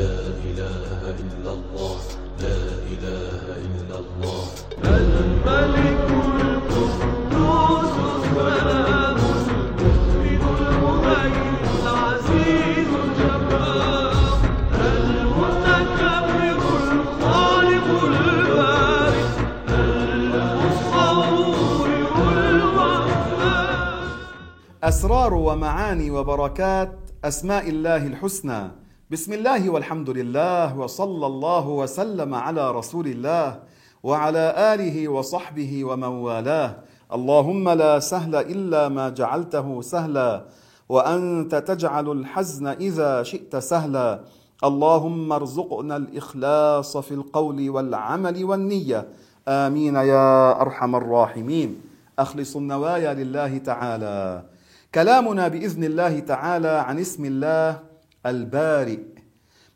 لا إله إلا الله لا إله إلا الله. الملك القدوس السلام المؤمن المهيمن العزيز الجبار المتكبر الخالق البارئ المصور الوهاب أسرار ومعاني وبركات أسماء الله الحسنى. بسم الله والحمد لله وصلى الله وسلم على رسول الله وعلى آله وصحبه ومن والاه اللهم لا سهل إلا ما جعلته سهلا وأنت تجعل الحزن إذا شئت سهلا اللهم ارزقنا الإخلاص في القول والعمل والنية آمين يا أرحم الراحمين أخلص النوايا لله تعالى كلامنا باذن الله تعالى عن اسم الله البارئ.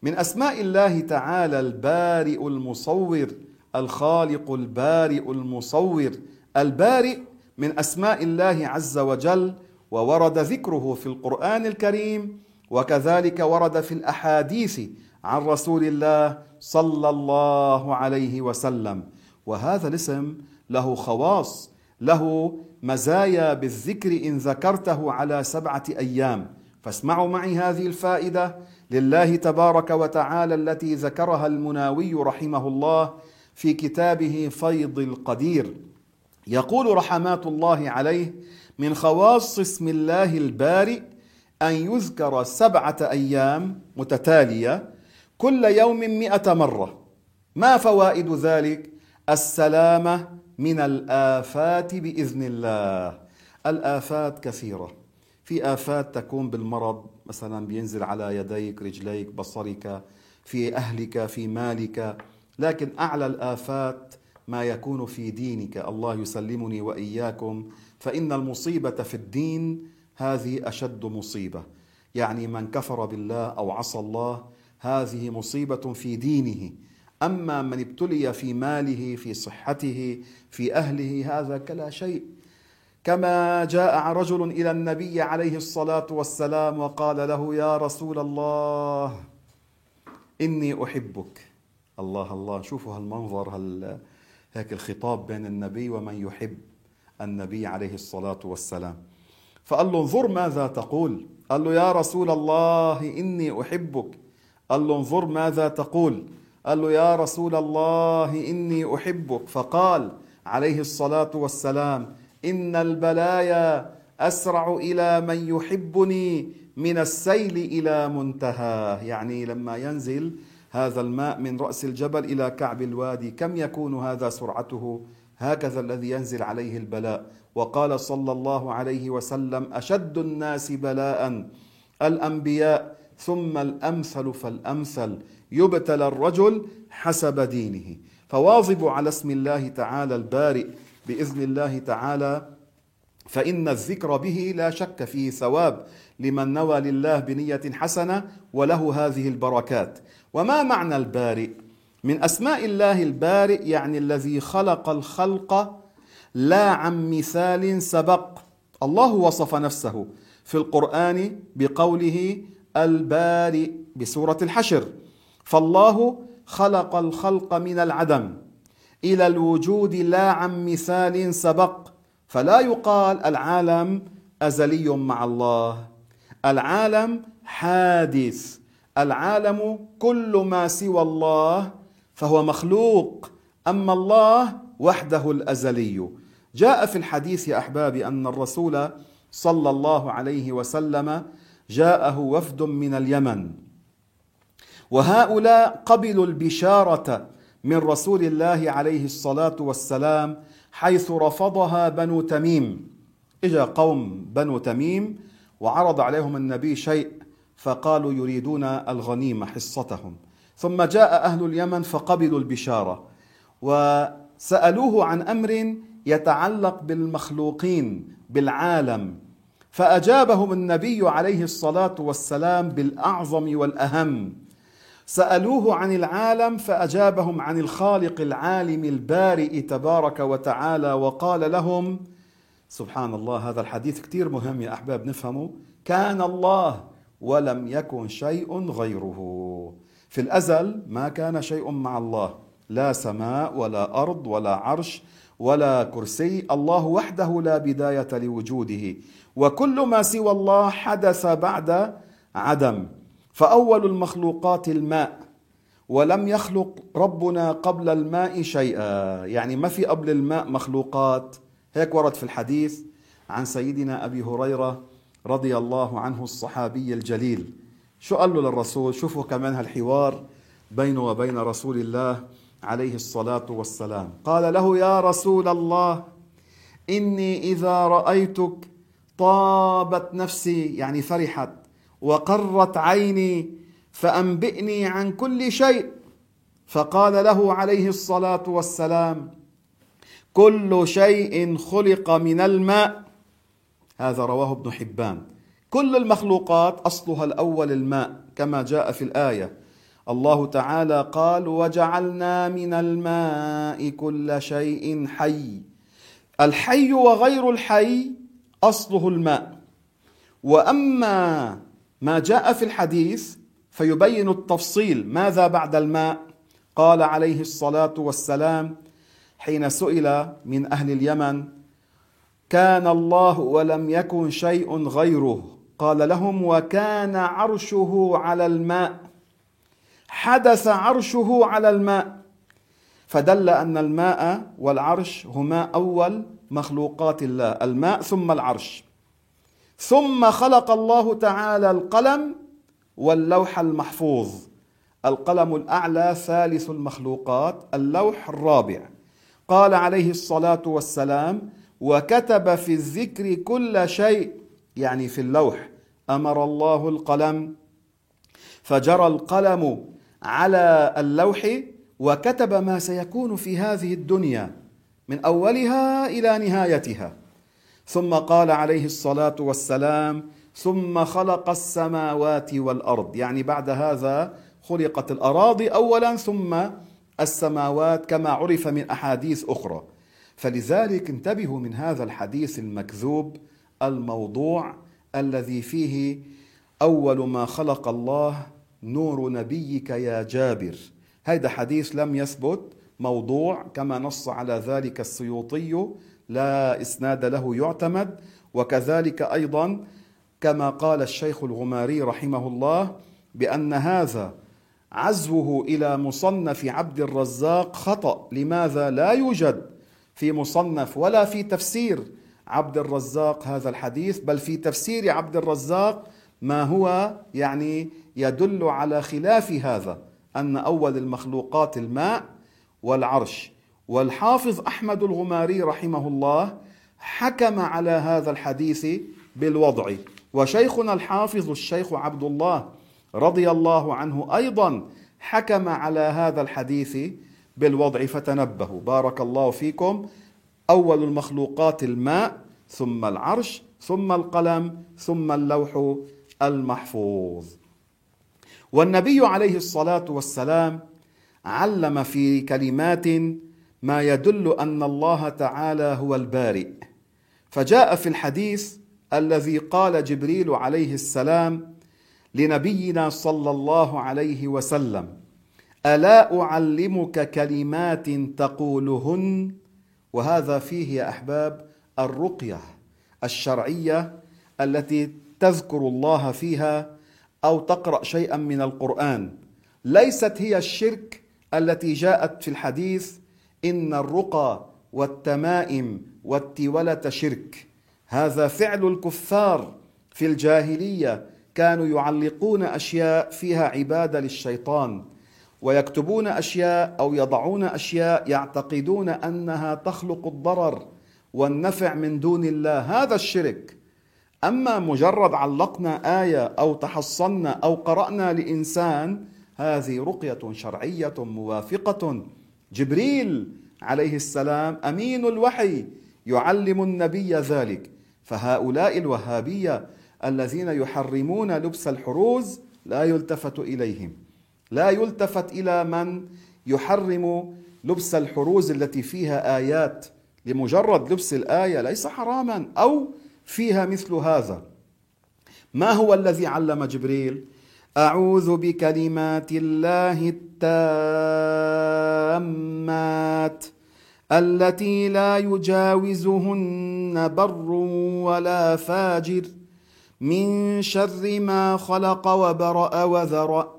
من أسماء الله تعالى البارئ المصور الخالق البارئ المصور. البارئ من أسماء الله عز وجل وورد ذكره في القرآن الكريم وكذلك ورد في الأحاديث عن رسول الله صلى الله عليه وسلم. وهذا الاسم له خواص له مزايا بالذكر إن ذكرته على سبعة أيام. فاسمعوا معي هذه الفائدة لله تبارك وتعالى التي ذكرها المناوي رحمه الله في كتابه فيض القدير. يقول رحمات الله عليه من خواص اسم الله البارئ أن يذكر سبعة أيام متتالية كل يوم مئة مرة. ما فوائد ذلك؟ السلامة من الآفات بإذن الله. الآفات كثيرة. في آفات تكون بالمرض مثلا بينزل على يديك رجليك بصرك في أهلك في مالك. لكن أعلى الآفات ما يكون في دينك. الله يسلمني وإياكم. فإن المصيبة في الدين هذه أشد مصيبة. يعني من كفر بالله أو عصى الله هذه مصيبة في دينه. أما من ابتلي في ماله في صحته في أهله هذا كلا شيء. كما جاء رجل إلى النبي عليه الصلاة والسلام وقال له يا رسول الله إني أحبك. الله الله. شوفوا هالمنظر هال هيك الخطاب بين النبي ومن يحب النبي عليه الصلاة والسلام. فقال له انظر ماذا تقول. قال له يا رسول الله إني أحبك. قال له انظر ماذا تقول. قال له يا رسول الله إني أحبك. فقال عليه الصلاة والسلام إن البلايا أسرع إلى من يحبني من السيل إلى منتهاه. يعني لما ينزل هذا الماء من رأس الجبل إلى كعب الوادي كم يكون هذا سرعته؟ هكذا الذي ينزل عليه البلاء. وقال صلى الله عليه وسلم أشد الناس بلاء الأنبياء ثم الأمثل فالأمثل. يبتلى الرجل حسب دينه. فواظبوا على اسم الله تعالى البارئ بإذن الله تعالى فإن الذكر به لا شك فيه ثواب لمن نوى لله بنية حسنة وله هذه البركات. وما معنى البارئ؟ من أسماء الله البارئ يعني الذي خلق الخلق لا عن مثال سبق. الله وصف نفسه في القرآن بقوله البارئ بسورة الحشر. فالله خلق الخلق من العدم. إلى الوجود لا عن مثال سبق فلا يقال العالم أزلي مع الله. العالم حادث العالم كل ما سوى الله فهو مخلوق أما الله وحده الأزلي. جاء في الحديث يا أحبابي أن الرسول صلى الله عليه وسلم جاءه وفد من اليمن. وهؤلاء قبلوا البشارة من رسول الله عليه الصلاة والسلام حيث رفضها بنو تميم. إجا قوم بنو تميم وعرض عليهم النبي شيء فقالوا يريدون الغنيمة حصتهم. ثم جاء أهل اليمن فقبلوا البشارة وسألوه عن أمر يتعلق بالمخلوقين بالعالم. فأجابهم النبي عليه الصلاة والسلام بالأعظم والأهم. سألوه عن العالم فأجابهم عن الخالق العالم البارئ تبارك وتعالى وقال لهم سبحان الله هذا الحديث كثير مهم يا أحباب نفهمه كان الله ولم يكن شيء غيره. في الأزل ما كان شيء مع الله لا سماء ولا أرض ولا عرش ولا كرسي الله وحده لا بداية لوجوده. وكل ما سوى الله حدث بعد عدم. فأول المخلوقات الماء ولم يخلق ربنا قبل الماء شيئا. يعني ما في قبل الماء مخلوقات. هيك ورد في الحديث عن سيدنا أبي هريرة رضي الله عنه الصحابي الجليل. شو قال له للرسول؟ شوفوا كمان هالحوار بينه وبين رسول الله عليه الصلاة والسلام. قال له يا رسول الله إني إذا رأيتك طابت نفسي. يعني فرحت. وقرت عيني فأنبئني عن كل شيء. فقال له عليه الصلاة والسلام كل شيء خلق من الماء. هذا رواه ابن حبان. كل المخلوقات أصلها الأول الماء كما جاء في الآية. الله تعالى قال وجعلنا من الماء كل شيء حي الحي وغير الحي أصله الماء. وأما ما جاء في الحديث فيبين التفصيل ماذا بعد الماء. قال عليه الصلاة والسلام حين سئل من أهل اليمن كان الله ولم يكن شيء غيره. قال لهم وكان عرشه على الماء. حدث عرشه على الماء. فدل أن الماء والعرش هما أول مخلوقات الله الماء ثم العرش. ثم خلق الله تعالى القلم واللوح المحفوظ. القلم الأعلى ثالث المخلوقات اللوح الرابع. قال عليه الصلاة والسلام وكتب في الذكر كل شيء يعني في اللوح أمر الله القلم فجرى القلم على اللوح وكتب ما سيكون في هذه الدنيا من أولها إلى نهايتها. ثم قال عليه الصلاة والسلام ثم خلق السماوات والأرض. يعني بعد هذا خلقت الأراضي اولا ثم السماوات كما عرف من أحاديث أخرى. فلذلك انتبهوا من هذا الحديث المكذوب الموضوع الذي فيه أول ما خلق الله نور نبيك يا جابر. هذا حديث لم يثبت موضوع كما نص على ذلك السيوطي لا إسناد له يعتمد. وكذلك أيضا كما قال الشيخ الغماري رحمه الله بأن هذا عزوه إلى مصنف عبد الرزاق خطأ. لماذا لا يوجد في مصنف ولا في تفسير عبد الرزاق هذا الحديث بل في تفسير عبد الرزاق ما هو يعني يدل على خلاف هذا أن أول المخلوقات الماء والعرش. والحافظ أحمد الغماري رحمه الله حكم على هذا الحديث بالوضع. وشيخنا الحافظ الشيخ عبد الله رضي الله عنه أيضا حكم على هذا الحديث بالوضع. فتنبهوا. بارك الله فيكم. أول المخلوقات الماء ثم العرش ثم القلم ثم اللوح المحفوظ. والنبي عليه الصلاة والسلام علم في كلمات ما يدل أن الله تعالى هو البارئ. فجاء في الحديث الذي قال جبريل عليه السلام لنبينا صلى الله عليه وسلم ألا أعلمك كلمات تقولهن؟ وهذا فيه يا أحباب الرقية الشرعية التي تذكر الله فيها أو تقرأ شيئا من القرآن. ليست هي الشرك التي جاءت في الحديث إن الرقى والتمائم والتولة شرك. هذا فعل الكفار في الجاهلية كانوا يعلقون أشياء فيها عبادة للشيطان ويكتبون أشياء أو يضعون أشياء يعتقدون أنها تخلق الضرر والنفع من دون الله. هذا الشرك. أما مجرد علقنا آية أو تحصنا أو قرأنا لإنسان هذه رقية شرعية موافقة جبريل عليه السلام أمين الوحي يعلم النبي ذلك. فهؤلاء الوهابية الذين يحرمون لبس الحروز لا يلتفت إليهم. لا يلتفت إلى من يحرم لبس الحروز التي فيها آيات لمجرد لبس الآية ليس حراما أو فيها مثل هذا. ما هو الذي علم جبريل؟ أعوذ بكلمات الله التامات التي لا يجاوزهن بر ولا فاجر من شر ما خلق وبرأ وذرأ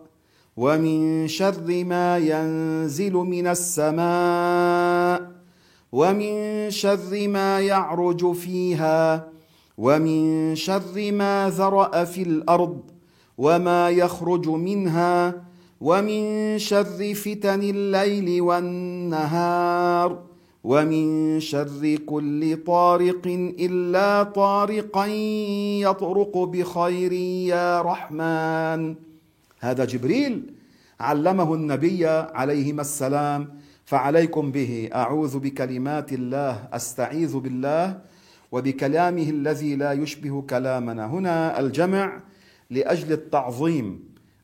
ومن شر ما ينزل من السماء ومن شر ما يعرج فيها ومن شر ما ذرأ في الأرض وما يخرج منها ومن شر فتن الليل والنهار ومن شر كل طارق الا طارقا يطرق بخير يا رحمن. هذا جبريل علمه النبي عليهما السلام فعليكم به. أعوذ بكلمات الله أستعيذ بالله وبكلامه الذي لا يشبه كلامنا. هنا الجمع لأجل التعظيم.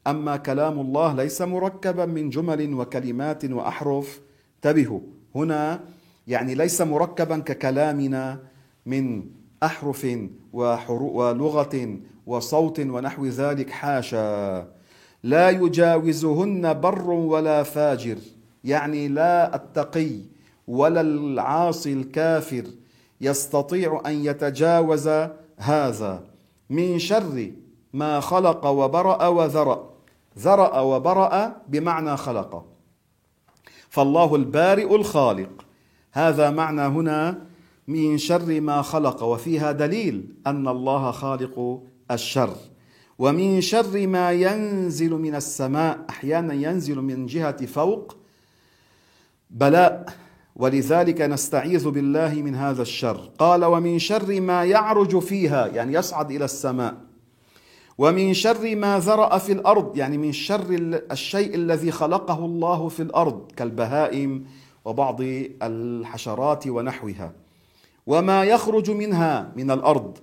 أما كلام الله ليس مركبا من جمل وكلمات وأحرف. انتبهوا هنا يعني ليس مركبا ككلامنا من أحرف ولغة وصوت ونحو ذلك حاشا. لا يجاوزهن بر ولا فاجر يعني لا التقي ولا العاصي الكافر يستطيع أن يتجاوز هذا. من شر ما خلق وبرأ وذرأ ذرأ وبرأ بمعنى خلق. فالله البارئ الخالق. هذا معنى هنا من شر ما خلق وفيها دليل أن الله خالق الشر. ومن شر ما ينزل من السماء أحيانا ينزل من جهة فوق بلاء. ولذلك نستعيذ بالله من هذا الشر. قال ومن شر ما يعرج فيها يعني يصعد إلى السماء. ومن شر ما ذرأ في الأرض يعني من شر الشيء الذي خلقه الله في الأرض كالبهائم وبعض الحشرات ونحوها. وما يخرج منها من الأرض.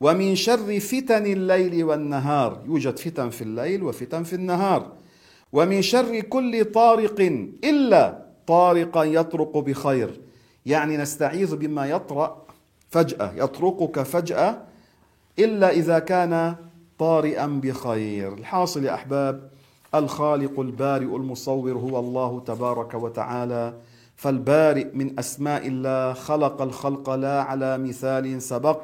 ومن شر فتن الليل والنهار. يوجد فتن في الليل وفتن في النهار. ومن شر كل طارق إلا طارقا يطرق بخير. يعني نستعيذ بما يطرأ فجأة. يطرقك فجأة إلا إذا كان طارئا بخير. الحاصل يا أحباب الخالق البارئ المصور هو الله تبارك وتعالى. فالبارئ من أسماء الله خلق الخلق لا على مثال سبق.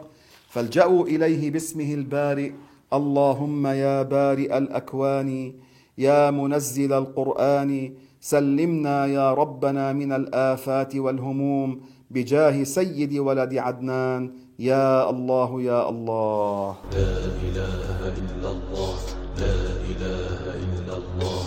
فالجأوا إليه باسمه البارئ. اللهم يا بارئ الأكوان يا منزل القرآن سلمنا يا ربنا من الآفات والهموم بجاه سيد ولد عدنان. يا الله يا الله. لا إله إلا الله لا إله إلا الله.